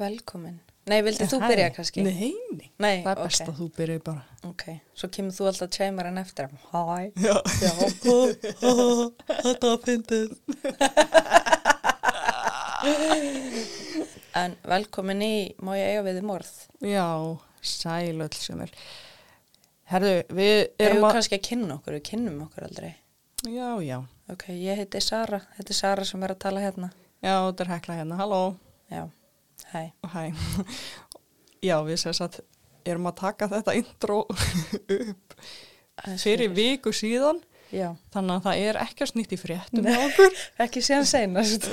Velkomin. Nei, vildi þú byrja kannski? Nei, nei. Nei, Það er best ok. að þú byrja bara. Ok, svo kemur þú alltaf tjeimar en eftir. Hæ. Já. Já. Þetta var fyndið. En velkomin í Má ég eiga við í morð? Já, sælöll sem er. Herðu, við Erum erum við að... kannski að kynna okkur, við kynnum okkur aldrei. Já, já. Ok, ég heiti Sara, þetta er Sara sem er að tala hérna. Já, þetta er hekla hérna. Halló. Já, hæ. Hæ. Já, við sem sagt erum að taka þetta intro upp fyrir viku síðan. Já, Þannig að það er ekkert nýtt í fréttum með okkur. ekki séðan seinast.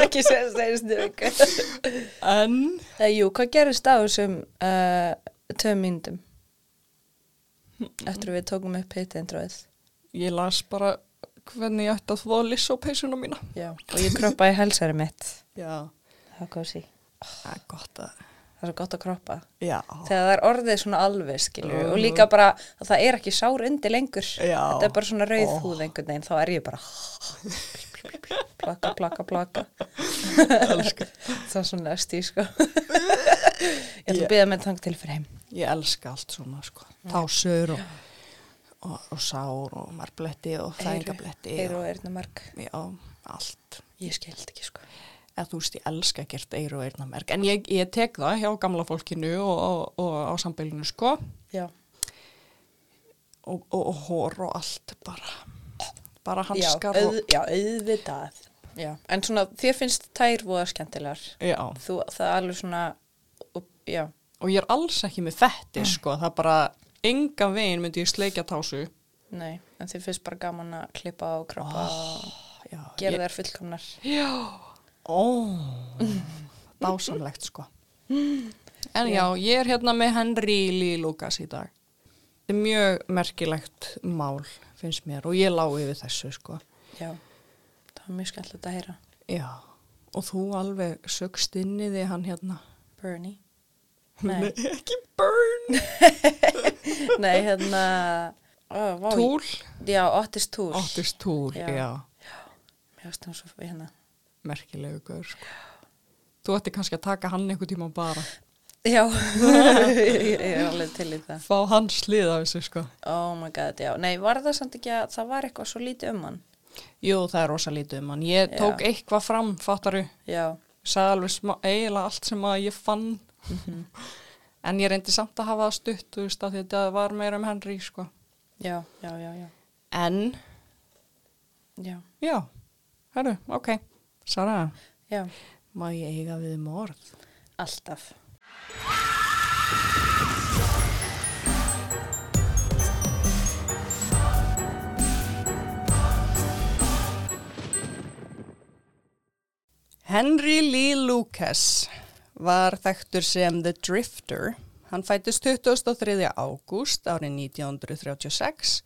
ekki séðan seinast í viku. En Eh, Jú, hvað gerist á þessum uh, tveim myndum? Eftir að við tókum upp hitt eindróið. ég las bara hvernig ég ætti að þvoða lissópeisuna mína. Já. Og ég kroppaði helsari mitt. Já. Það góð sí. Það er gott að... Það er svo gott að kroppa. Já. Þegar það er orðið svona alveg, skilju. Og Mhm. líka bara, að það er ekki sár undir lengur. Já. Þetta er bara svona rauð Ó. húð einhvern veginn. Þá er ég bara plaka, plaka, plaka. Það er svona í, sko. ég ætla að byggja með tang til fyrir heim. Ég elska allt svona, sko. Tásur og, og, og sár og marbletti og fæðingabletti. Eyru og eyrnamark. Já, allt. Ég skildi ekki, sko. Eða þú veist, ég elska að gert eiru og eyrnamerk. En ég, ég tek það hjá gamla fólkinu og, og, og á sambylinu, sko. Já. Og, og, hór og allt bara. Bara Já, hanskar auð, og... já, auðvitað. Já. En svona, þér finnst tær voða skemmtilegar. Já. Þú, það er alveg svona, og, já, Og ég er alls ekki með fetti, sko. Það er bara, enga veginn myndi ég sleikja tásu. nei. En þér finnst bara gaman að klippa og kroppa Já, gera ég- þær fullkomnar. Já, ó, dásamlegt sko. En já, ég er hérna með Henry Lee Lucas í dag. Þetta er mjög merkilegt mál, finnst mér, og ég lá yfir þessu sko. Já. Það var mjög skemmtilegt að heyra. Já, og þú alveg sögst inn í því hann hérna. Bernie. Nei. ekki Burn. Nei, hérna, ó, vá, Túl. Já, Otis Túl. Ottist Túl, Já. já. Mér finnst það svo hérna. Merkilegu gaur sko. Þú ætti kannski að taka hann einhver tíma bara. Já, ég er alveg til í það. Fá hans hlið af þessu sko. Oh my god, já. Nei, var það samt ekki að það var eitthvað svo lítið um hann? Jú, það er rosa lítið um hann. Ég Já. tók eitthvað fram, fattaru. Já, sagði alveg eiginlega allt sem að ég fann Mhm. en ég reyndi samt að hafa það stutt þú veist að þetta var meira um Henry sko. já, já, já, já. en Já, já, herru, ok Sara, já, má ég eiga við um orð? Alltaf. Henry Lee Lucas var þekktur sem The Drifter. Hann fættist 23. ágúst árið 1936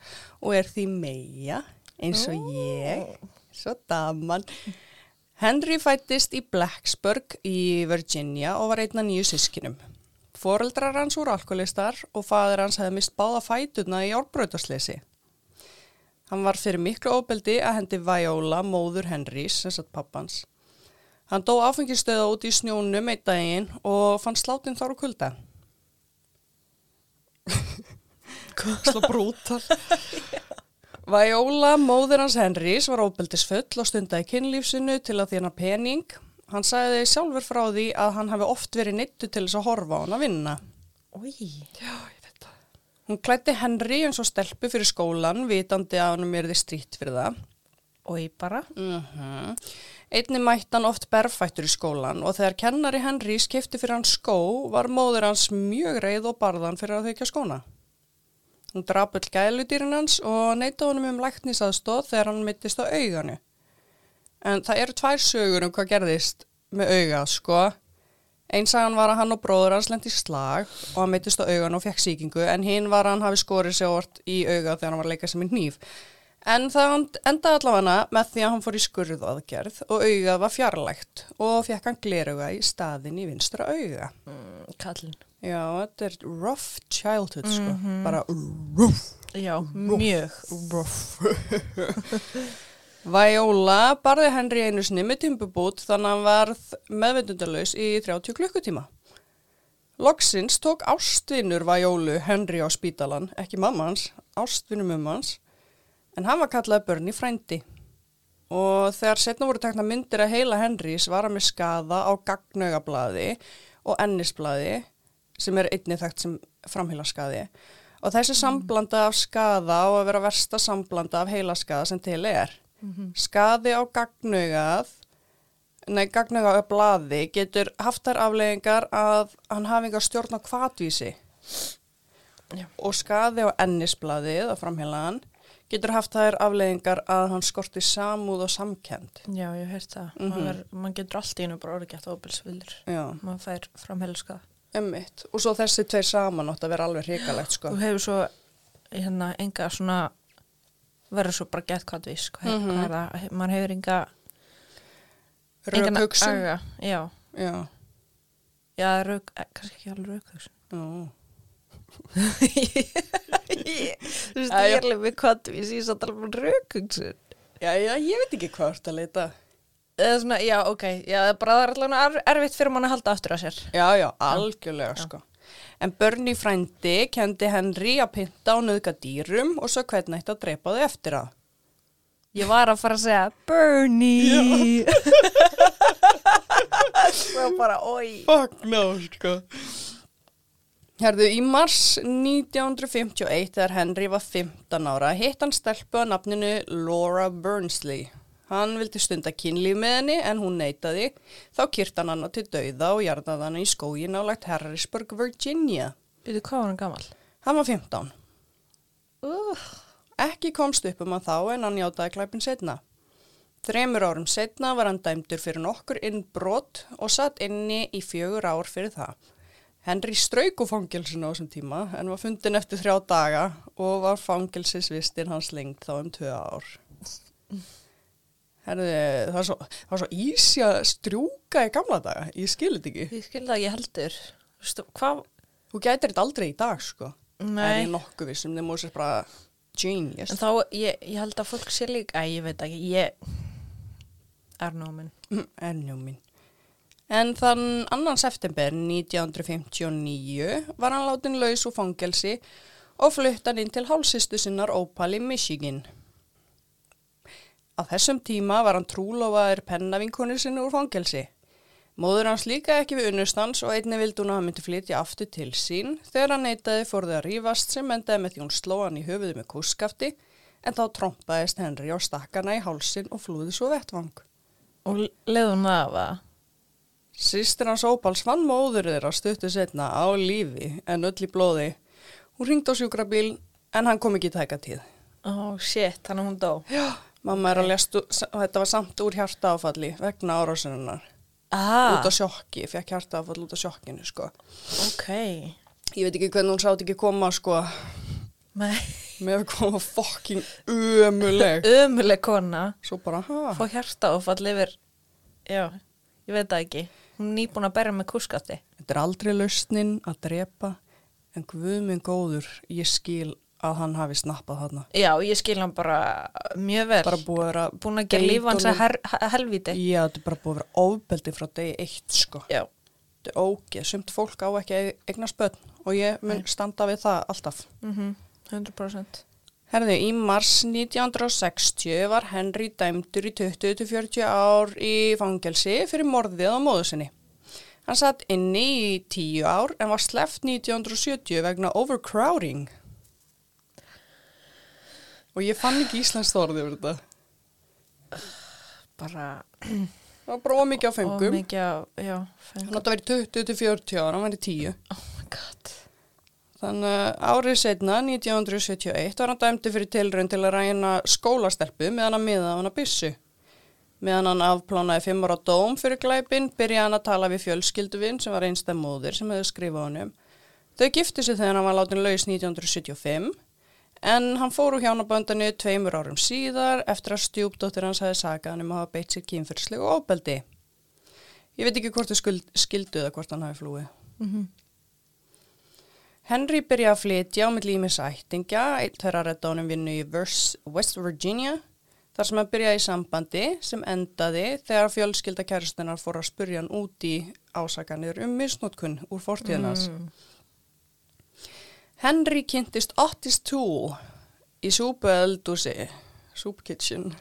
og er því meia eins og ég svo daman Henry fættist í Blacksburg í Virginia og var einn af nýju sískinum. Foreldrar hans voru alkoholistar og fadur hans hefði mist báða fætuna í árbröytarslesi. Hann var fyrir miklu óbeldi að hendi Viola, móður Henrys, sem satt pappans. Hann dó áfengistöða út í snjónum einn daginn og fann sláttinn þar á kulda. Slá brútal. Viola, móður hans Henrys, var óbeldisfull og stundaði kynlífsinu til að þjána pening. Hann sagði sjálfur frá því að hann hafi oft verið neittu til þess að horfa á hann að vinna. Új, Já, ég veit það. Hún klætti Henry eins og stelpu fyrir skólan, vitandi að hann er þið strýtt fyrir það. új bara. Mm Einni mætti hann oft berfættur í skólan og þegar kennari Henry skipti fyrir hann skó var móður hans mjög reið og barðan fyrir að þykja skóna. Hún drap öll gæludýrin hans og neyta honum um læknisaðstóð þegar hann mittist á auganu. En það eru tvær sögur um hvað gerðist með augað, sko. Einn sagan var að hann og bróður hans lendi slag og hann mittist á augan og fekk sýkingu en hinn var að hann hafi skorið sig orð í augað þegar hann var að leika sem í hníf. En það endaði allavega með því að hann fór í skurðaðgerð og augað var fjarlægt og fekk hann gleruga í staðin í vinstra auga. Mm, kallin. Já, þetta er rough childhood, sko. Bara rough. Já, mjög rough. Viola barði Henry einu sinni með timbubút þannig að hann varð meðvendundalös í 30 klukkutíma. Loksins tók ástvinur Violu Henry á spítalan, ekki mamma hans, ástvinur mumma hans, en hann var kallað börn í frændi. Og þegar setna voru tekna myndir að heila Henrys var hann með skaða á gagnögablaði og ennisblaði sem er einnig þekkt sem framheilaskaði. Og þessi samblanda af skaða á að vera versta samblanda af heilaskaða sem til er. Skaði á gagnögað, nei gagnögað á blaði getur haft þær afleggingar að hann hafi engar stjórn á kvatvísi. Já. Og skaði á ennisblaðið á framheilaðan getur haft þær afleggingar að hann skorti samúð og samkend. Já, ég hef heyrt það. Mm -hmm. Man getur allt í einu bara orðið gett óbilsvildur. Já, Man fær framhelskað. Emmitt. Og svo þessi tveir saman átt að vera alveg hrikalegt, sko. Þú hefur svo hérna enga svona verður svo bara gett hvað við sko. Mhm. Hvað er það? Man hefur enga aga. Já. Já, Já, rauk, eh, kannski ekki alveg raukhugsun. já. Þú veist, ég er alveg með hvað við síðan að tala um raukhugsun. Já, já, ég veit ekki hvað þú ert að leita. Eða svona, já, ok, já, það er bara það er allavega er, erfitt fyrir mann að halda aftur á sér. Já, já, algjörlega, sko. En Bernie frændi kendi Henry að pynta og nöðga dýrum og svo hvernig að drepa þau eftir það. Ég var að fara að segja Bernie Svo bara, oi Fuck no, sko. Herðu, í mars 1951 þegar Henry var 15 ára hitt hann stelpu að nafninu Laura Burnsley. Hann vildi stunda kynlíf með henni en hún neitaði. Þá kýrt hann hana til dauða og jarðaði hana í skógin á lægt Harrisburg, Virginia. Býtu, hvað var hann gammal? Hann var 15. Uh, Ekki komst upp um hann þá en hann játaði klæpin setna. Þremur árum setna var hann dæmdur fyrir nokkur innbrot og satt inni í fjögur ár fyrir það. Henry strauk úr fangilsinu á þessum tíma en var fundin eftir þrjá daga og var fangilsisvistin hans lengt þá um tvö ár. Herði, það var svo, svo ísi að strjúka í gamla daga, ég skil þetta ekki. ég skil það ekki heldur Hvað? Þú gætir þetta aldrei í dag, sko. Það er Nei, nokkuð við sem þeim múið sér bara genius. en þá, ég, ég held að fólk sé líka Æ, ég veit ekki, ég er nóminn Ennjó mín. En þann 2. september 1959 var hann látin laus úr fangelsi og flutt hann inn til hálsistu sinnar Opal í Michigan. Á þessum tíma var hann trúlofaður pennavinkonir sinni úr fangelsi. Móður hans líka ekki við unnustans og einni vildi hún að hann myndi flytja aftur til sín. Þegar hann neytaði fór þau að rífast sem endaði með því hún sló hann í höfuðu með kúskafti en þá trompaðist Henry á stakkana í hálsin og flúði svo vettvang. Og leiðum það af að Sýstir hans Ópals vann móður þeirra stuttu setna á lífi en öll í blóði. Hún ringd á sjúkrabíl en hann kom ekki í tæka tíð. Ó, shit, þannig að hún dó Já, mamma er lesta, þetta var samt úr hjarta áfalli vegna árásinnar. Ah, Út á sjokki, fekk hjarta áfall út á sjokkinu, sko. ok Ég veit ekki hvernig hún sátt ekki koma, sko. Nei, Mér hefði koma fokking ömuleg. ömuleg kona Svo bara, ha? Fá hjarta og fall yfir Já, ég veit það ekki Hún er nýbúin að berja með kúskatti Þetta er aldrei lausnin að drepa, en guð minn góður, ég skil að hann hafi snappað þarna. Já, ég skil hann bara mjög vel Bara búið að vera Búin að gera líf hans að her, he- helvíti Já, þetta er bara búið að vera ofbeldi frá degi eitt, sko. Já, Þetta er ógeð, sumt fólk á ekki að eigna spönn og ég mun standa við það alltaf. mm 100% Herði, í mars 1960 var Henry dæmdur í 20-40 ár í fangelsi fyrir morðið á móðu sinni. Hann satt inni í 10 ár en var sleppt 1970 vegna overcrowding. Og ég fann ekki íslenskt orðið yfir þetta. Bara Það var bara ómikið á fengum. mikið á, já, fengum átti að vera 20-40 ára, hann var í 10. Oh my god Þannig að árið setna, 1971, var hann dæmdi fyrir tilraun til að ræna skólastelpu meðan hann miða hann að byssu. Meðan hann afplánaði fimm ára dóm fyrir glæpin, byrjaði hann að tala við fjölskylduvinn sem var einstæð móðir sem hefði skrifað honum. Þau gifti sig þegar hann var látin laus 1975, en hann fór úr hjónaböndinu tveimur árum síðar eftir að stjúpdóttir hans hefði sagað hann um að hafa beitt sér kynfyrslega ofbeldi. Ég veit ekki hvort þau skuld- skildu eða hvort hann hafi flúið. mm Henry byrjaði að flytja á milli ímis ættingja, eitt þeirra redda honum vinnu í West Virginia, þar sem hann byrjaði í sambandi sem endaði þegar fjölskylda kæristunar fór að spurja hann út í ásakanir um misnótkun úr fortíðinans. Mm. Henry kynntist Otis Toole í súpueldúsi, Soup Kitchen.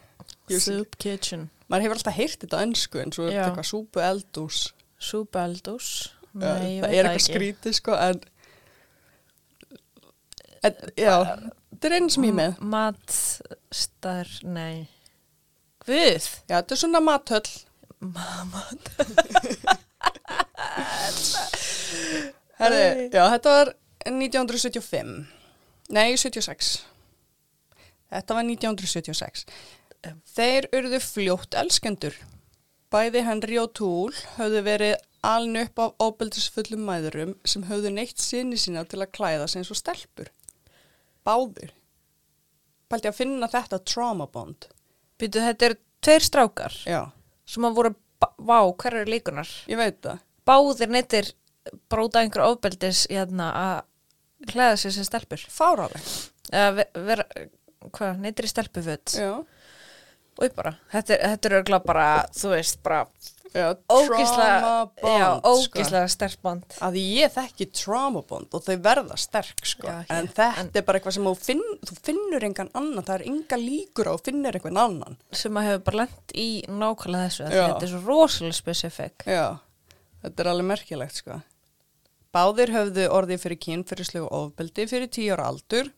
Soup kitchen. Maður hefur alltaf heyrt þetta á ennsku en svo er þetta eitthvað súpueldús. Súpeldús. Nei, ég það veit er það eitthvað ekki. skrítið sko en, en já, þetta er einn sem ég er með. Matstar, nei. Guð. Já, þetta er svona mathöll. Herði, já, þetta var 1975. Nei, 76. Þetta var 1976. Þeir urðu fljótt elskendur. Bæði Henry og Toole höfðu verið aln upp af óbeldisfullum mæðurum sem höfðu neitt sinni sína til að klæða eins og stelpur. Báðir. Pælti að finna þetta trauma bond. Býtu, þetta eru tveir strákar Já, sem að voru, vá, hver eru líkunar? ég veit það. Báðir neittir bróta einhver ofbeldis hérna að klæða sig sem stelpur. Fáraleg. Stelpuföt. Já. Og ég bara, þetta, er- þetta eru örgulega bara, þú veist, bara Já, bond, já, sko. ógislega sterk bond. að ég þekki trauma bond og þau verða sterk sko. Já, en þetta en- er bara eitthvað sem þú, finn, þú finnur engan annan, það er enga líkur á að finnur einhvern annan Sem að hefur bara lent í nákvæmlega þessu. Þetta er svo rosalega specific. já, þetta er alveg merkilegt sko. Báðir höfðu orðið fyrir kynfyrirslegu ofbeldi fyrir tíu ára aldur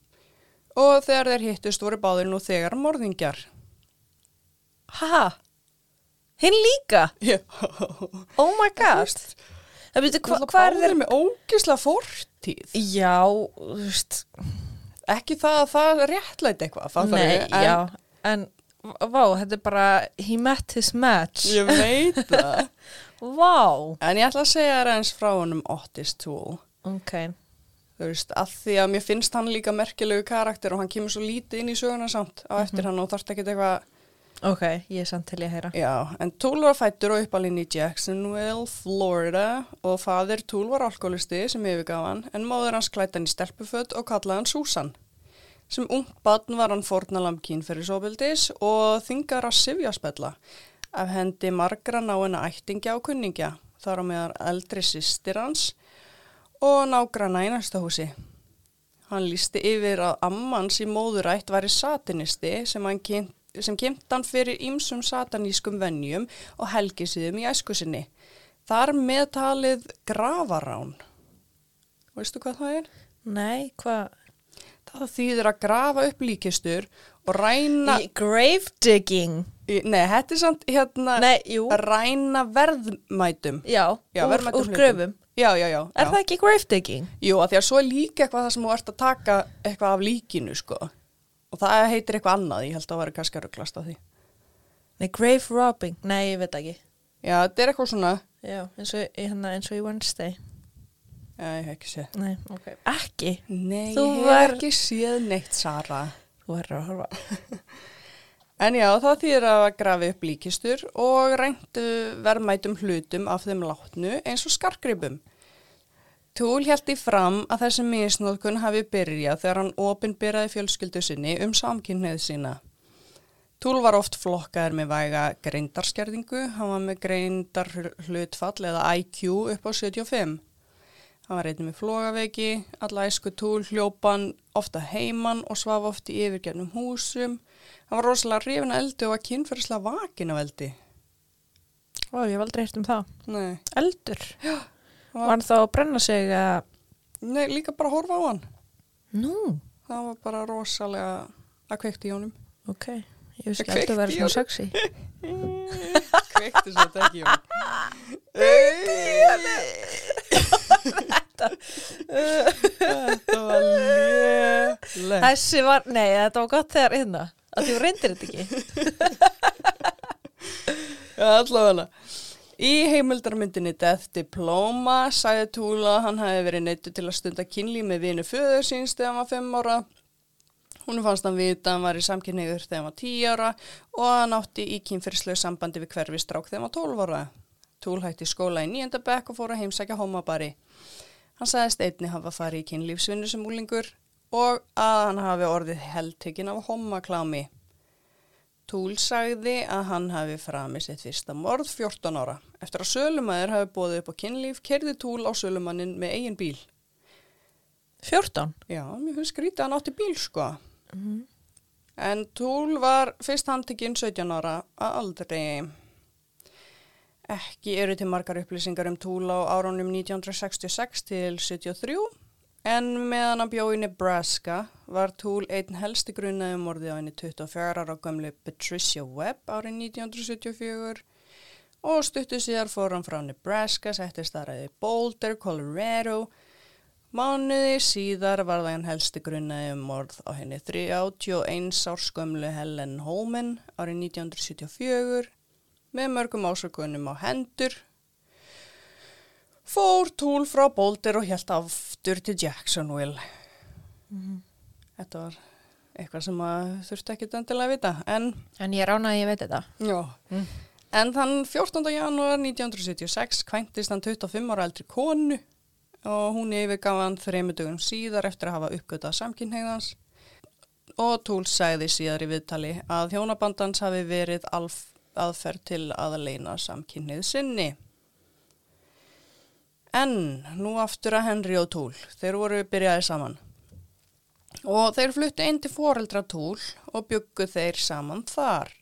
og þegar þeir hittust voru báðir nú þegar morðingjar Ha? Hinn líka? já, Oh my god. Það byrju, hva, hvað er báðir þeir? með ógisla fortíð Já, þú veist, ekki það að það réttlæti eitthvað fattarðu, nei, en já, en vá, þetta er bara, he met his match. ég veit það Vá. En ég ætla að segja þér eins frá honum Otis Toole. Ok, Þú veist, að því að mér finnst hann líka merkilegu karakter og hann kemur svo lítið inn í söguna samt á eftir hann og þarft ekkert eitthvað. ok, ég er samt til ég að heyra. Já, en Toole var fættur og uppalinn í Jacksonville, Florida og fadir Toole var alkoholisti sem yfirgaf hann en móður hans klætt hann í stelpuföt og kallaði hann Susan. Sem ung barn var hann fórnalam kínferðisofbildis og þingar að sifjaspella af hendi margra náina ættingja og kunningja, þar á meðar eldri systir hans og nágrana í næsta húsi. Hann lísti yfir að ammans í móðurætt væri satinisti sem, kynnt, sem kynnt hann fyrir ýmsum satanískum venjum og helgisiðum í æsku sinni. Þar meðtalið gravarán. Veistu hvað það er? Nei, hvað? Það þýðir að grafa upp líkistur og ræna... Í- Grave digging. Í, nei, þetta er samt hérna... Nei. Að ræna verðmætum. Já, Já, úr, úr gröfum. Já, já, já. Er já. það ekki grave digging? Jú, að því að svo er líka eitthvað það sem þú ert að taka eitthvað af líkinu, sko. Og það heitir eitthvað annað, ég held að það væri kannski að rugglast að því. Nei, grave robbing. Nei, ég veit ekki. Já, þetta er eitthvað svona, Já, eins og, í- hérna, eins og í Wednesday. Ég hef ekki séð. Nei, ok. Ekki? Nei, Þú ég hef var- ekki séð neitt, Sara. Þú verður að horfa. En já, það þýðir að grafi upp líkistur og ræntu verðmætum hlutum af þeim látnu eins og skarkripum. Túl held í fram að þessi misnóðkun hafi byrjað þegar hann opinberaði fjölskyldu sinni um samkynneið sína. Túl var oft flokkaður með væga greindarskerðingu, hann var með greindar hlutfall eða IQ upp á 75. Hann var einnig með flogaveiki, alla æsku túl hljópan ofta heiman og svaf oft í yfirgefnum húsum. Hann var rosalega hrifin að eldi og var kynferðislega vakin af eldi. Ó, ég hef aldrei heyrt um það. Nei, Eldur. hann Var var, hann þá að brenna sig að... nei, líka bara að horfa á hann. Nú, Það var bara rosalega að kveikti í honum. ok. Ég veist ekki Kveikti eldur verið í svona honum. sexy. Kveikti svo þetta ekki í honum. Þetta var léleg. Þessi var, nei, þetta var gott þegar hérna. Að þú reyndir þetta ekki. Já, allavega. Í heimildarmyndinni Death Diploma sagði Túla að hann hafi verið neittu til að stunda kynlíf með vinu föður síns þegar hann var 5 ára. Hún fannst hann vita að hann var í samkynniður þegar hann var 10 ára og hann átti í kynferðslegu sambandi við hverfistrák þegar hann var 12 ára. Túl hætti skóla í nýjönda bekk og fór að heimsækja homabari. Hann sagðist einni hafa farið í kynlífsvinnu sem úlingur og að hann hafi orðið heldtekinn af homaklámi. Túl sagði að hann hafi framið sitt fyrsta morð 14 ára. Eftir að sölumæður hafi bóðið upp á kynlíf, kerði Túl á sölumannin með eigin bíl. 14? Já, mér finnst skrítið að hann átti bíl, sko. En Túl var fyrst handtekinn 17 ára að aldrei. Ekki eru til margar upplýsingar um Túl á árunum 1966 til 73, en meðan hann bjó í Nebraska var Túl einn helsti grunaði morði á henni 24 ára gömlu Patricia Webb árið 1974 og stuttu síðar fór hann frá Nebraska, settist þar að í Boulder, Colorado. Mánuði síðar var það hann helsti grunaði um morð á henni 31 árs gömlu Helen Holman árið 1974 með mörgum ásökunum á hendur. Fór Túl frá Boulder og helt aftur til Jacksonville. Þetta var eitthvað sem þurfti ekki endilega að vita, en En ég ránaði að ég veit þetta. Já, en þann 14. janúar 1976 kvæntist hann 25 ára eldri konu og hún yfirgaf hann þreymu dögum síðar eftir að hafa uppgötað samkynhegðans og Túl sagði síðar í viðtali að hjónabandans hafi verið alf, aðferð til að leina samkynhneið sinni. En nú aftur að Henry og Túl, þeir voru byrjaði saman. Og þeir fluttu inn til foreldra Túl og byggu þeir saman þar.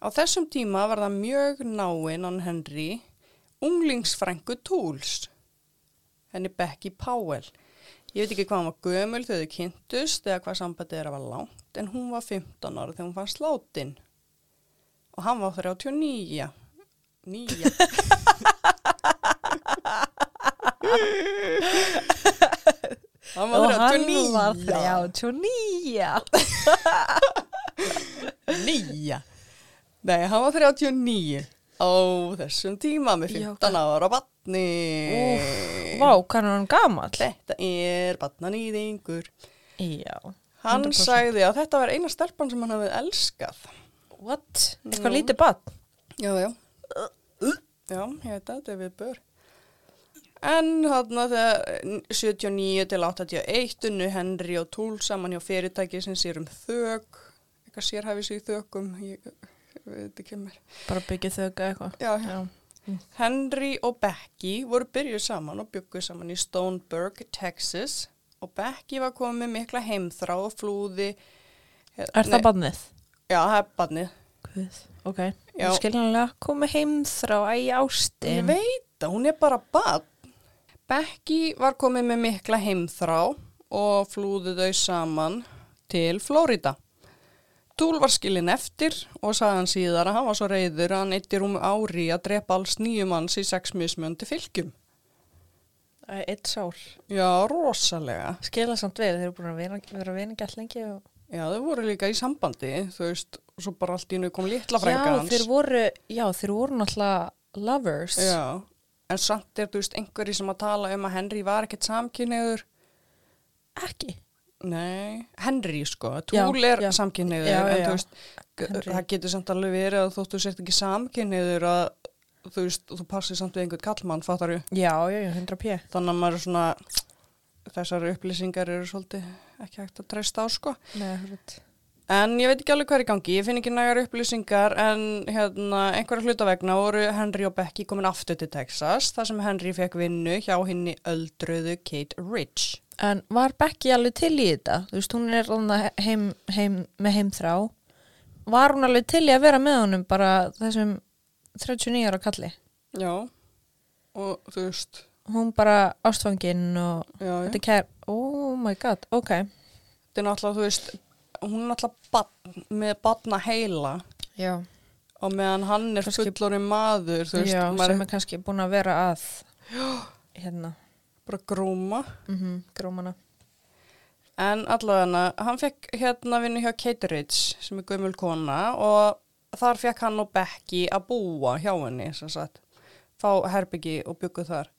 Á þessum tíma var það mjög náinn hann Henry, unglingsfrængu Túls, henni Becky Powell. Ég veit ekki hvað hann var gömul þegar þau kynntust eða hvað sambandið þeirra var langt, en hún var 15 ára þegar hún fann sláttinn. Og hann var 39. Nýja. hann var Og hann 39. var 39. Nýja. Nei, hann var 39 á þessum tíma með Já, 15 ára batni. Vá, hvað er hann gamall? Þetta er batnanýðingur. Já. Hann 100%. sagði að þetta var eina stelpan sem hann hafði elskað. What? Eitthvað lítið bann? Já, já. Já, ég veit að þetta er við bör. En þarna þegar 79 til 81 unnu Henry og Túl saman hjá fyrirtæki sem sér um þög, eitthvað sérhæfi sig í þögum, ég, ég veit ekki mér. Bara byggja þauka eitthvað. Já, já. Henry og Becky voru byrjuð saman og bygguð saman í Stoneburg, Texas og Becky var komið mikla heimþrá og flúði. Er það bannið? Já, það er bannið. Guð. Ok. Já. Skiljanlega komið heim þrá ægi Ég ástin. veit að hún er bara bann. Becky var komið með mikla heimþrá og flúði þau saman til Flórida. Túl var skilin eftir og sagði hann síðar að hann var svo reyður að hann eittir um ári að drepa alls nýju manns í sex mismjöndi fylgjum. Æ, eitt sár. Já, rosalega. Skila samt við, þeir eru búin að vera, vera vini gætt lengi og... Já, þau voru líka í sambandi, þú veist, og svo bara allt í nú kom litla frænka Já, hans. þeir voru, já, þeir voru náttúrulega lovers. Já, en samt er, þú veist, einhverji sem að tala um að Henry var ekkert samkynniður. Ekki. Nei, Henry sko, Já, Túl er já. samkynniður, Já, en já, þú veist, Henry. það getur samt alveg verið að þóttu sért ekki samkynniður að, þú veist, þú passir samt við einhvern kallmann, fattar þú? Já, já, já, 100 p. Þannig að maður er svona, þessar upplýsingar eru svolítið ekki hægt að treysta á sko. Nei. En ég veit ekki alveg hvað er í gangi, ég finn ekki nægar upplýsingar en hérna einhverja hluta vegna voru Henry og Becky komin aftur til Texas þar sem Henry fekk vinnu hjá henni öldruðu Kate Ridge. En var Becky alveg til í þetta? Þú veist, hún er heim, heim, með heimþrá. Var hún alveg til í að vera með honum bara þessum 39 ára kalli? Já, og þú veist, Hún bara ástfangin og já, já. þetta kær... Oh my god, ok. Þetta er náttúrulega, þú veist, hún er náttúrulega badn, með badna heila Já, og meðan hann er fullorinn maður, veist, sem er er kannski búin að vera að hérna, bara grúma. mm grómana. En allavega, hann fekk hérna vinnu hjá Kate Ridge sem er gömul kona og þar fekk hann og Becky að búa hjá henni, fá herbyggi og byggu þar.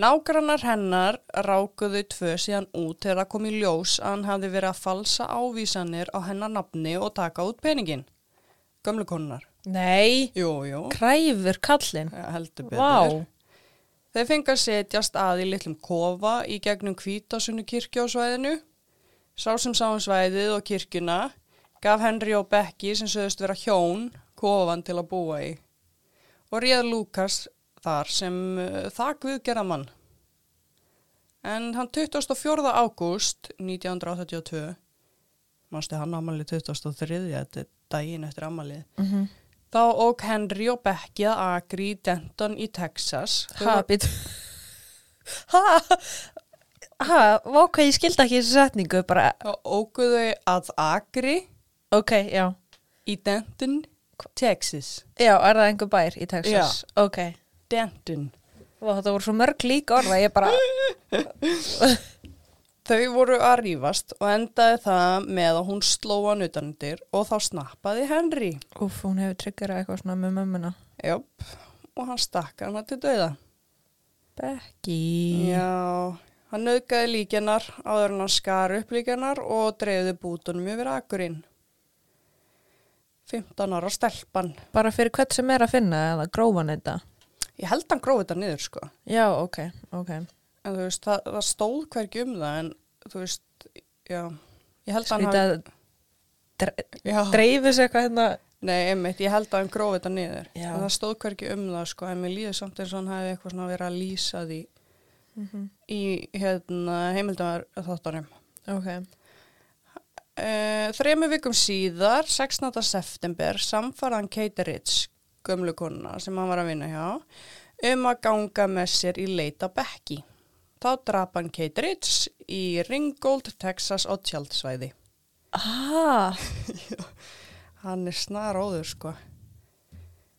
Nágrannar hennar rákuðu tvö síðan út þegar það kom í ljós að hann hafði verið að falsa ávísanir á hennar nafni og taka út peningin. Gömlu konunar. Nei, Jú, jú, kræfur kallinn. ja, heldur betur. Vá, Þeir fengi að setjast að í litlum kofa í gegnum kvítasunnu kirkju á svæðinu. Sá sem sá um svæðið og kirkjuna gaf Henry og Becky sem sögðust vera hjón kofan til að búa í og réð Lukas þar sem uh, það guðgerða mann. En hann 24. ágúst 1982, mannstu hann amalið 23. þetta er daginn eftir amalið, Mhm. þá ók Henry og Becky að Agri í Denton í Texas. Þau Ha, voru- být Ha, ha, vá hvað ég skildi ekki þessu setningu bara, Þá ókuðu að Agri ok, já í Denton, Texas. Já, er það einhver bær í Texas? Ok Denton. Þetta voru svo mörg líka orða, ég bara Þau voru að rífast og endaði það með að hún sló hann utanundir og þá snappaði Henry. Úf, hún hefur tryggjara eitthvað svona með mömmuna Jöp, og hann stakk hana til dauða. Becky Já, hann nauðgaði líkjanar áður hann skar upp líkjanar og dreifði bútunum yfir akkurinn. 15 ára stelpan. Bara fyrir hvert sem er að finna eða grófan þetta Ég held hann gróði þetta niður sko. Já, ok, ok En þú veist, það, það stóð hvergi um það en þú veist, já, ég held hann að dreifis eitthvað hérna Nei, einmitt, ég held að hann grófi þetta niður. Já. En það stóð hverki um það, sko, en mér líður samt eins og hann hefði eitthvað svona verið að lýsa því í hérna, heimildar þáttunum. Ok Uh, þremi vikum síðar, 16. september, samfarðan Kate Ritz, gömlu konuna sem hann var að vinna hjá, um að ganga með sér í leita Becky. Þá drap hann Kate Ritz í Ringgold, Texas á tjaldsvæði. Ah, Hann er snar óður sko.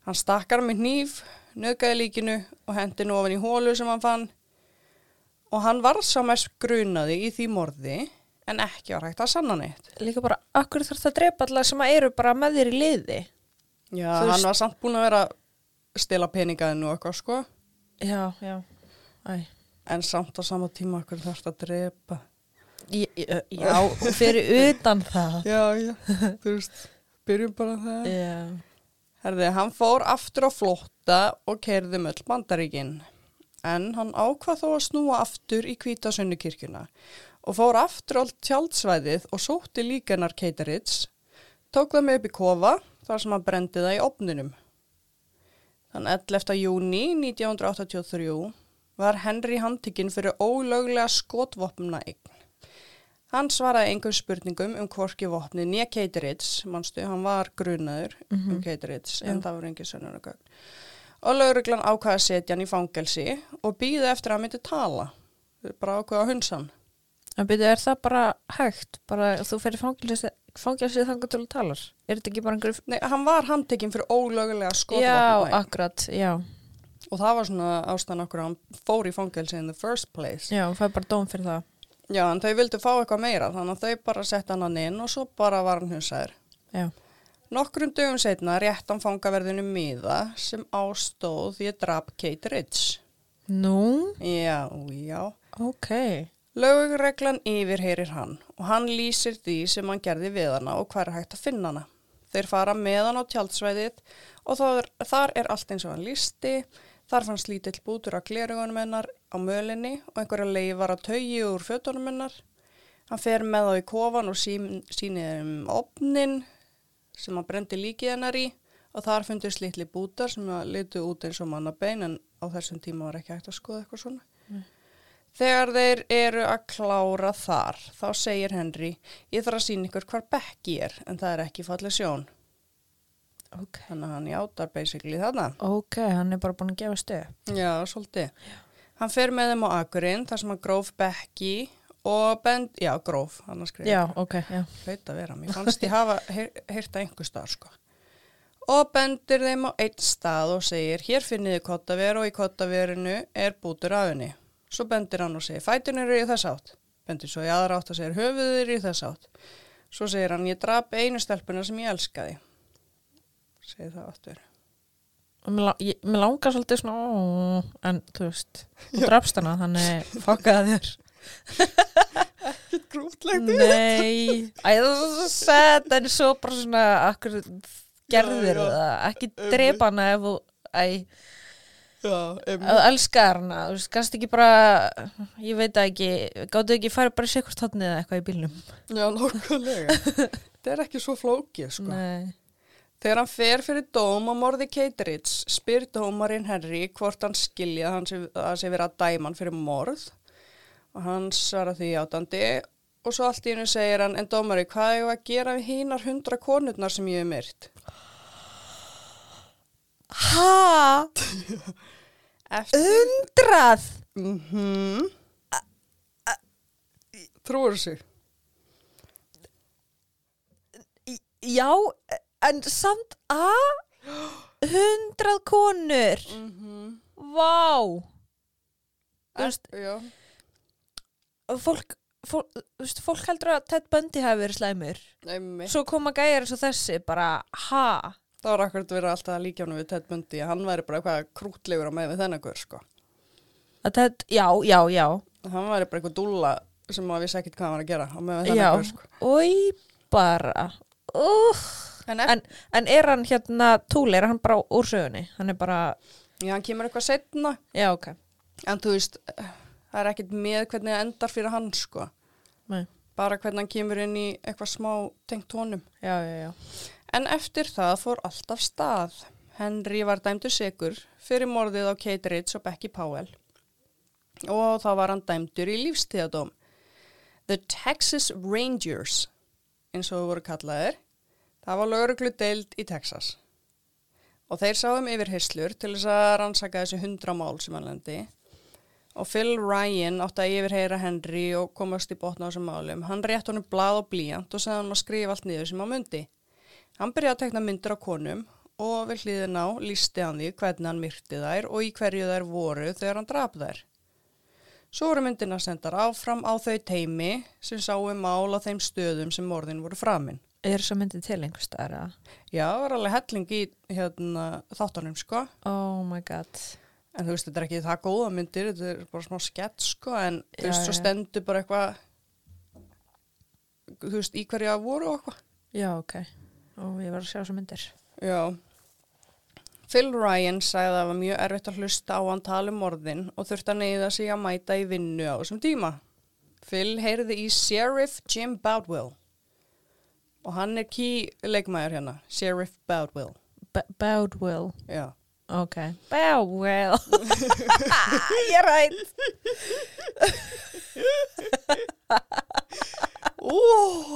Hann stakkar með hníf, nöðgæði líkinu og hendi nú ofan í hólu sem hann fann og hann var sá mest grunaði í því morði en ekki var hægt að sanna neitt. líka bara Akkur þarf það að drepa alla sem að eru bara með þér í liði Já, Þú veist- hann var samt búin að vera að stila peningaðinu og eitthvað sko Já, já Æ. en samt á sama tíma okkur þarf að drepa. J- j- Já, og fyrir utan það Já, já, þú veist, byrjum bara það. Já Herði, hann fór aftur á flótta og kerði möll bandaríkin. En hann ákvað þó að snúa aftur í kvítasunni kirkjuna og fór aftur á tjaldsvæðið og sótti líkanar Keiterits, tók það með upp í kofa þar sem hann brendi það í opninum. Þann 11. júni 1983 var Henry handtikinn fyrir ólöglega skotvopna eign. Hann svaraði engum spurningum um hvorki vopni nýja Keiterits, mannstu, hann var grunaður um Keiterits, en það voru engin sönnunagögn. Og lauruglan ákvaði að setja hann í fangelsi og býði eftir að hann myndi tala. Bara ákvaði að hunsa hann. En byrju, er það bara hægt? Bara þú fyrir fangilsið fangilsi þangar til að talar? Er þetta ekki bara einhverju... Nei, hann var handtekinn fyrir ólögulega Já, skotvopna eign. akkurat, já. Og það var svona ástæðan okkur að hann fór í fangelsi in the first place. Já, hann fær bara dóm fyrir það. Já, en þau vildu fá eitthvað meira, þannig að þau bara sett hann inn og svo bara var hann hunsaður. Já. Nokkrum dögum setna rétt hann fangaverðinu miða sem ástóð því að drap Kate Ritz. Nú, Já, já. ok. Lögreglan yfirheyrir hann og hann lýsir því sem hann gerði við hana og hvað er hægt að finna hana. Þeir fara með hann á tjaldsvæðið og þar, þar er allt eins og hann lísti. Þar fannst lítill bútur á glerugunum hennar á mölinni og einhverja leifar að taugi úr fötunum hennar. Hann fer með þá í kofan og sín, sýnir um opnin sem hann brendi líkið hennar í og þar fundist litli bútar sem að litu út eins og mannabein en á þessum tíma var ekki hægt að skoða eitthvað svona. Þegar þeir eru að klára þar, þá segir Henry, ég þarf að sína ykkur hvar Becky er, en það er ekki fallið sjón. Ok. Þannig að hann játar basically þarna. Ok, hann er bara búin að gefa stöð. Já, svolítið. Hann fer með þeim á Akurinn, þar sem hann gróf Becky og bend, já, gróf, hann að skrifa. Já, ok, já. Hlaut að vera, mér fannst ég hafa heyrt að einhver stað, sko. Og bendir þeim á einn stað og segir, hér finnið þið kottaver og í kottaverinu er bútur af henni. Svo bendir hann og segir, fætun eru í þess átt. Bendir svo í aðra átt og segir, höfuð eru í þess átt. Svo segir hann, ég drap einu stelpuna sem ég elskaði. Segir það. Og mér, langar svolítið svona, ó, en þú veist, þú drafst hana, þannig fokkaði þér. Grútlegt. Nei, það er svo sad, en svo bara svona, gerðir það, ekki drepa hana ef þú, æ, Já, em, að elskar hana, þú veist, kannski ekki bara ég veit það ekki, gáttu ekki fara bara í sikkurt hotnið eða eitthvað í bílnum? Já, nákvæmlega. Þetta er ekki svo flókið, sko. Nei, Þegar hann fer fyrir dóm á morði Keiteritz spyr dómarinn Henry hvort hann skilja hann sé, að sé verið að dæma hann fyrir morð. Og hann svara því átandi og svo allt í hennu segir hann en dómari hvað er að gera við hínar hundra konurnar sem ég hef myrt? Ha, eftir undrað mm trúur þessu já, en samt að hundrað konur. Mm vá. Þú veist, já, fólk fólk, veist, fólk heldur að Ted Bundy hafi verið slæmur. Einmitt. Svo koma gæjar eins og þessi bara, ha það var akkurat verið alltaf að líka hann við Ted Bundy hann væri bara eitthvað krútlegur á með við þennan hver sko. Að Ted, já, já, já. Hann væri bara eitthvað dúlla sem maður vissi ekkit hvað hann var að gera á með við hver sko. Oi bara. Uh. en, en, en, er hann hérna túl, er hann bara úr sögunni? Hann er bara, já, hann kemur eitthvað setna já, ok. En þú veist, það er ekkit með hvernig það endar fyrir hann sko. Nei. bara hvernig hann kemur inn í eitthvað smá tengt honum. Já, já, já, En eftir það fór allt af stað. Henry var dæmdur segur fyrir morðið á Kate Ritz og Becky Powell og þá var hann dæmdur í lífstíðadóm. The Texas Rangers, eins og þú voru kallaðir, það var lauruglu deild í Texas. Og þeir sáum yfirheyslur til þess að rannsaka þessi hundra mál sem hann lendi. Og Phil Ryan átti að yfirheyra Henry og komast í botna á þessum málum. Hann rétt honum blað og blíjant og segði hann að skrifa allt niður sem hann myndi. Hann byrjaði að tekna myndir á konum og við hlýðin á lísti hann því hvernig hann myrti þær og í hverju þær voru þegar hann draf þær. Svo voru myndina sendar áfram á þau teimi sem sáu mál á þeim stöðum sem morðin voru framinn. er svo myndið til einhver staðar að Já, það var alveg helling í hérna, þáttunum sko, oh my god en þú veist, þetta er ekki það góða myndir, þetta er bara smá skett sko, en þú veist, Já, svo já. stendur bara eitthvað, þú veist, í hverju það voru og eitthvað. já, ok, og ég var að sjá svo myndir Já. Phil Ryan sagði að það var mjög erfitt að hlusta á hann tala um morðin og þurfti að neyða sig að mæta í vinnu á þessum tíma. Phil heyrði í Sheriff Jim Boudwell og hann er key leikmæður hérna, Sheriff Boudwell. B Boudwell, Já. ok Boudwell ég er rætt Ó,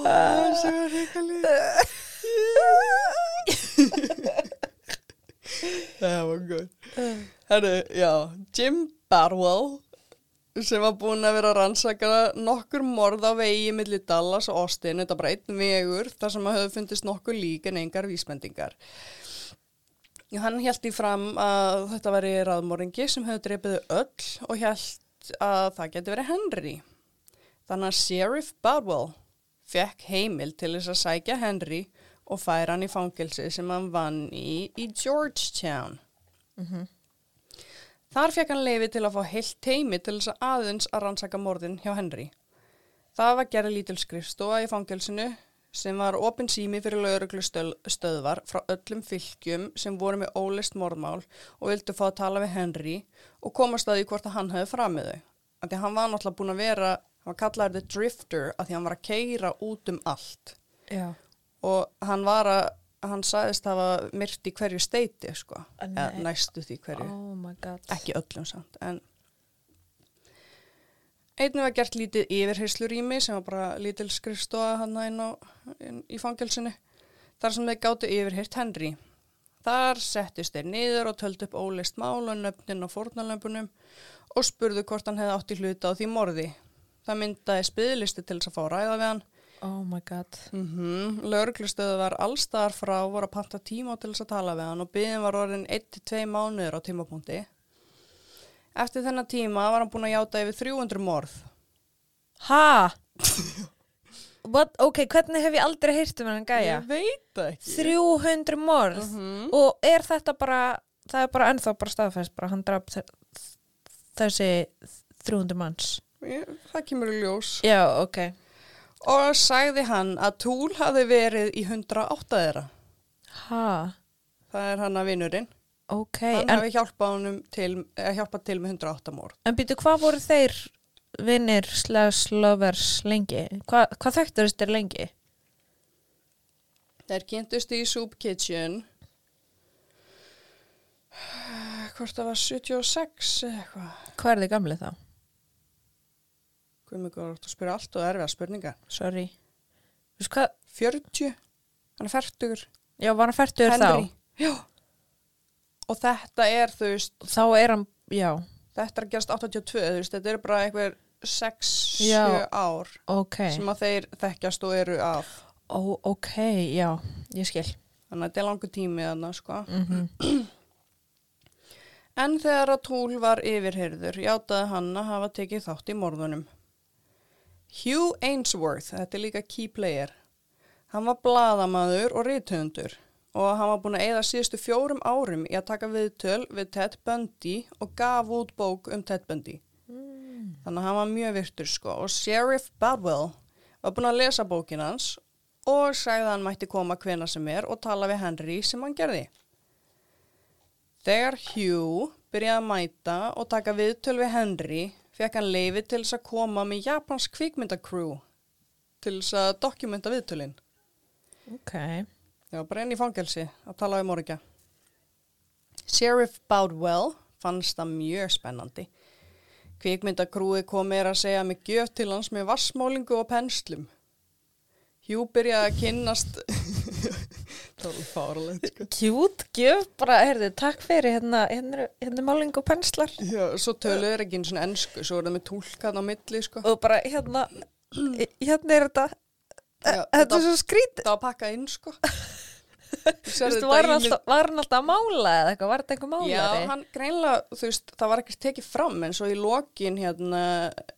það er reikalið. Það var góð. Herru, já, Jim Barwell sem var búinn að vera að rannsaka nokkur morð á vegi millir Dallas og Austin, þetta einn vegur þar sem að höfðu fundist nokkur lík en engar vísbendingar. Hann held í fram að þetta væri raðmóringi sem höfðu dreipið þau öll og held að það geti verið Henry. Þannig að Sheriff Barwell fekk heimil til þess að sækja Henry og færa hann í fangelsi sem hann vann í í Georgetown. Þar fekk hann leifi til að fá heilt teimi til þess að aðeins að rannsaka morðin hjá Henry. Það var gerði lítil skrifstofa í fangelsinu sem var opin sími fyrir lauruglu stöðvar frá öllum fylgjum sem voru með ólist morðmál og vildu fá að tala við Henry og komast að því hvort að hann hefði framið þau. Af Því að hann var náttúrulega búin að vera, hann var kallaður The Drifter að því hann var að keira út um allt já, og hann var að, hann sagðist hafa myrt í hverju steiti sko, eða næstu því hverju. Oh ekki öllum samt en einnig var gert lítið yfirheyslurými sem var bara lítil skrifstofa hann inn, á, inn í fangelsinu þar sem þeir gáttu yfirheyrt Henry. Þar settist þeir niður og töldu upp ólist mál og fórnalömbunum og spurðu hvort hann hefði átt í hluta á því morði. Það myndaði spiðlisti til þess að fá að ræða við hann oh my god Mm -hmm. Lörglustöðu var allstaðar frá voru að panta tíma til þess að tala við hann og byðin var orðin 1-2 mánuður á tímapunkti. Eftir þennan tíma var hann búin að játa yfir 300 morð. ha What? ok, hvernig hef ég aldrei heyrt um hennan gæja Ég veit ekki. 300 morð Mhm. og er þetta bara það er bara ennþá bara staðfæst bara hann draf þessi 300 manns Ég, það kemur í ljós. já, ok Og sagði hann að Túl hafi verið í 108 þeirra. ha, Það er hann að vinurinn. ok, Hann hafi hjálpað honum til, eh, hjálpað til með 108 mór. en býtu, hvað voru þeir vinnir slags lovers lengi? Hva, hvað þekkturist þeir lengi? Þeir kynntust í Soup Kitchen hvort það var 76 eða eitthvað. Hvað er þið gamli þá? Mjög góður að spyrja allt og erfiða spurninga. Sorry. Þú veist hvað, 40, hann er færtugur. já, var hann færtur þá? Já. Og þetta er, þú veist, Þá er hann, já, þetta er að gerast 82, þú veist, þetta er bara einhver 6-7 Já. ár ok. sem að þeir þekkjast og eru af. Ó, ok, já, ég skil. Þannig að þetta er langur tími þarna, sko. Mm En þegar að Túl var yfirheyrður, játaði hann að hafa tekið þátt í morðunum. Hugh Ainsworth, þetta er líka key player, hann var bladamaður og rithundur og hann var búin að eigða síðustu fjórum árum í að taka viðtöl við Ted Bundy og gaf út bók um Ted Bundy. Þannig að hann var mjög virtur sko og Sheriff Badwell var búin að lesa bókin hans og sagði að hann mætti koma hvena sem er og tala við Henry sem hann gerði. Þegar Hugh byrjaði að mæta og taka viðtöl við Henry fekk hann leifi til þess að koma með Japans kvikmyndakrú til þess að dokumenta viðtölin. Ok. Já, bara inn í fangelsi að tala við morgja. Sheriff Boudwell fannst það mjög spennandi. Kvikmyndakrúi kom meira að segja með gjöf til hans með vassmálingu og penslum. Hugh byrjaði að kynnast... það var alveg fáralegt, sko. Kjút, gjöf, bara, heyrðu, takk fyrir, hérna, hérna, hérna máling og penslar. Já, svo töluður er ekki einu svona ennsku, svo er það með túlkan á milli, sko. Og bara, hérna, hérna er þetta, Já, þetta er svo skrítið. Það var pakkað inn, sko. Þú veist, var hann alltaf, alltaf að mála eða eitthvað, var þetta einhver málari? Já, hann greinlega, þú veist, það var ekki tekið fram en svo í lokin hérna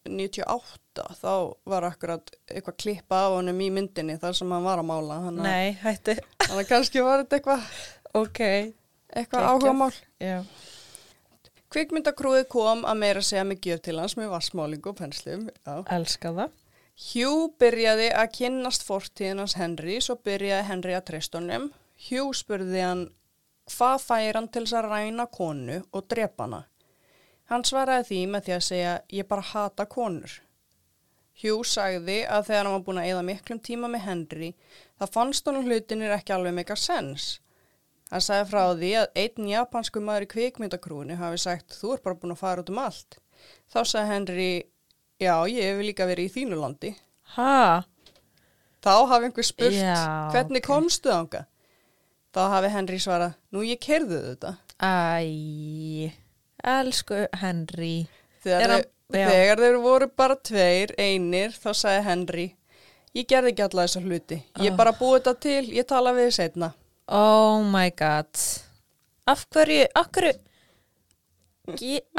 98 þá var akkurat eitthvað klippa af honum í myndinni þar sem hann var að mála. Að- Nei, hættu. Þannig kannski var þetta eitthvað Ok. eitthvað áhuga mál. Já. Kvikmyndakrúið kom að meira segja með gjöf til hans með vassmálingu og penslum. Já. Elska það. Hugh byrjaði að kynnast fortíðin hans Henry, svo byrjaði Henry að treysta Hugh spurði hann hvað fær hann til þess að ræna konu og drepa hana. Hann svaraði því með því að segja ég bara hata konur. Hugh sagði að þegar hann var búin að eða miklum tíma með Henry, það fannst honum hlutinir ekki alveg meika sens. Hann sagði frá því að einn japansku maður í kvikmyndakrúinu hafi sagt þú er bara búin að fara út um allt. Þá sagði Henry, já ég hef líka verið í þínu landi. Ha? Þá hafi einhver spurt, Já, hvernig ok. komstu þanga? Þá hafi Henry svarað, nú ég kerði þetta. Æ, elsku Henry. Þegar, já. þegar þeir voru bara tveir, einir, þá sagði Henry, ég gerði ekki alla þessa hluti. Ég Ah. bara búið þetta til, ég tala við þið setna. Oh my god. Af hverju, af hverju,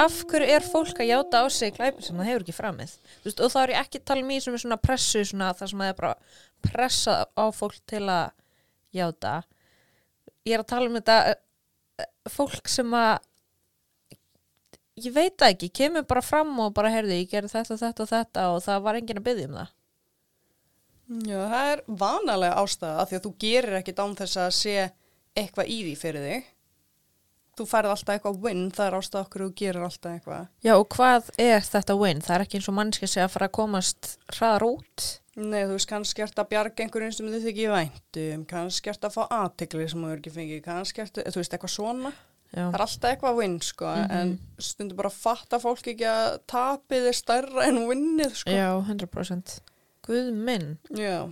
af hverju er fólk að játa á sig glæpir sem það hefur ekki framið Þú veist, og þá er ég ekki að tala í sem er svona pressu svona, það sem það er bara pressa á fólk til að játa ég er að tala um þetta eh, fólk sem að ég veit það ekki, kemur bara fram og bara heyrði, ég gerði þetta, þetta og þetta og það var enginn að byggja um það Já, það er vanalega ástæða því að þú gerir ekkit án þess að sé eitthvað í því fyrir þig. Þú færð alltaf eitthvað win, það er ástæða okkur og þú gerir alltaf eitthvað. Já, og hvað er þetta win? Það er ekki eins og mannski segja að fara að komast hraðar út Nei, þú veist, kannski ert að bjarga einhverjum sem þið þykir væntum, kannski ert að fá aðtekli sem þú er ekki fengið, kannski ert, þú veist, eitthvað svona. Já, Það er alltaf eitthvað win, sko, en stundur bara að fatta fólk ekki að tapið er stærra en winnið, sko. Já 100% Guð minn Já.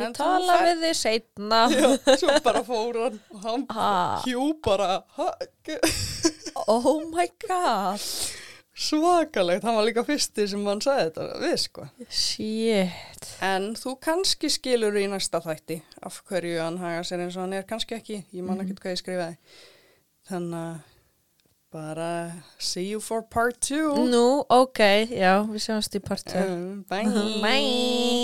Ég En þú tala fær- við þig seinna Já, svo bara fór hann og hann Ha. hjú bara, Oh my god svakalegt, hann var líka fyrsti sem hann sagði þetta við, sko. Shit En þú kannski skilur í næsta þætti af hverju hann haga sér eins og hann er, kannski ekki, ég man ekkert hvað ég skrifaði. Þannig að bara see you for part two. Nú, ok, já, við sjáumst í partu Um, bye. Bye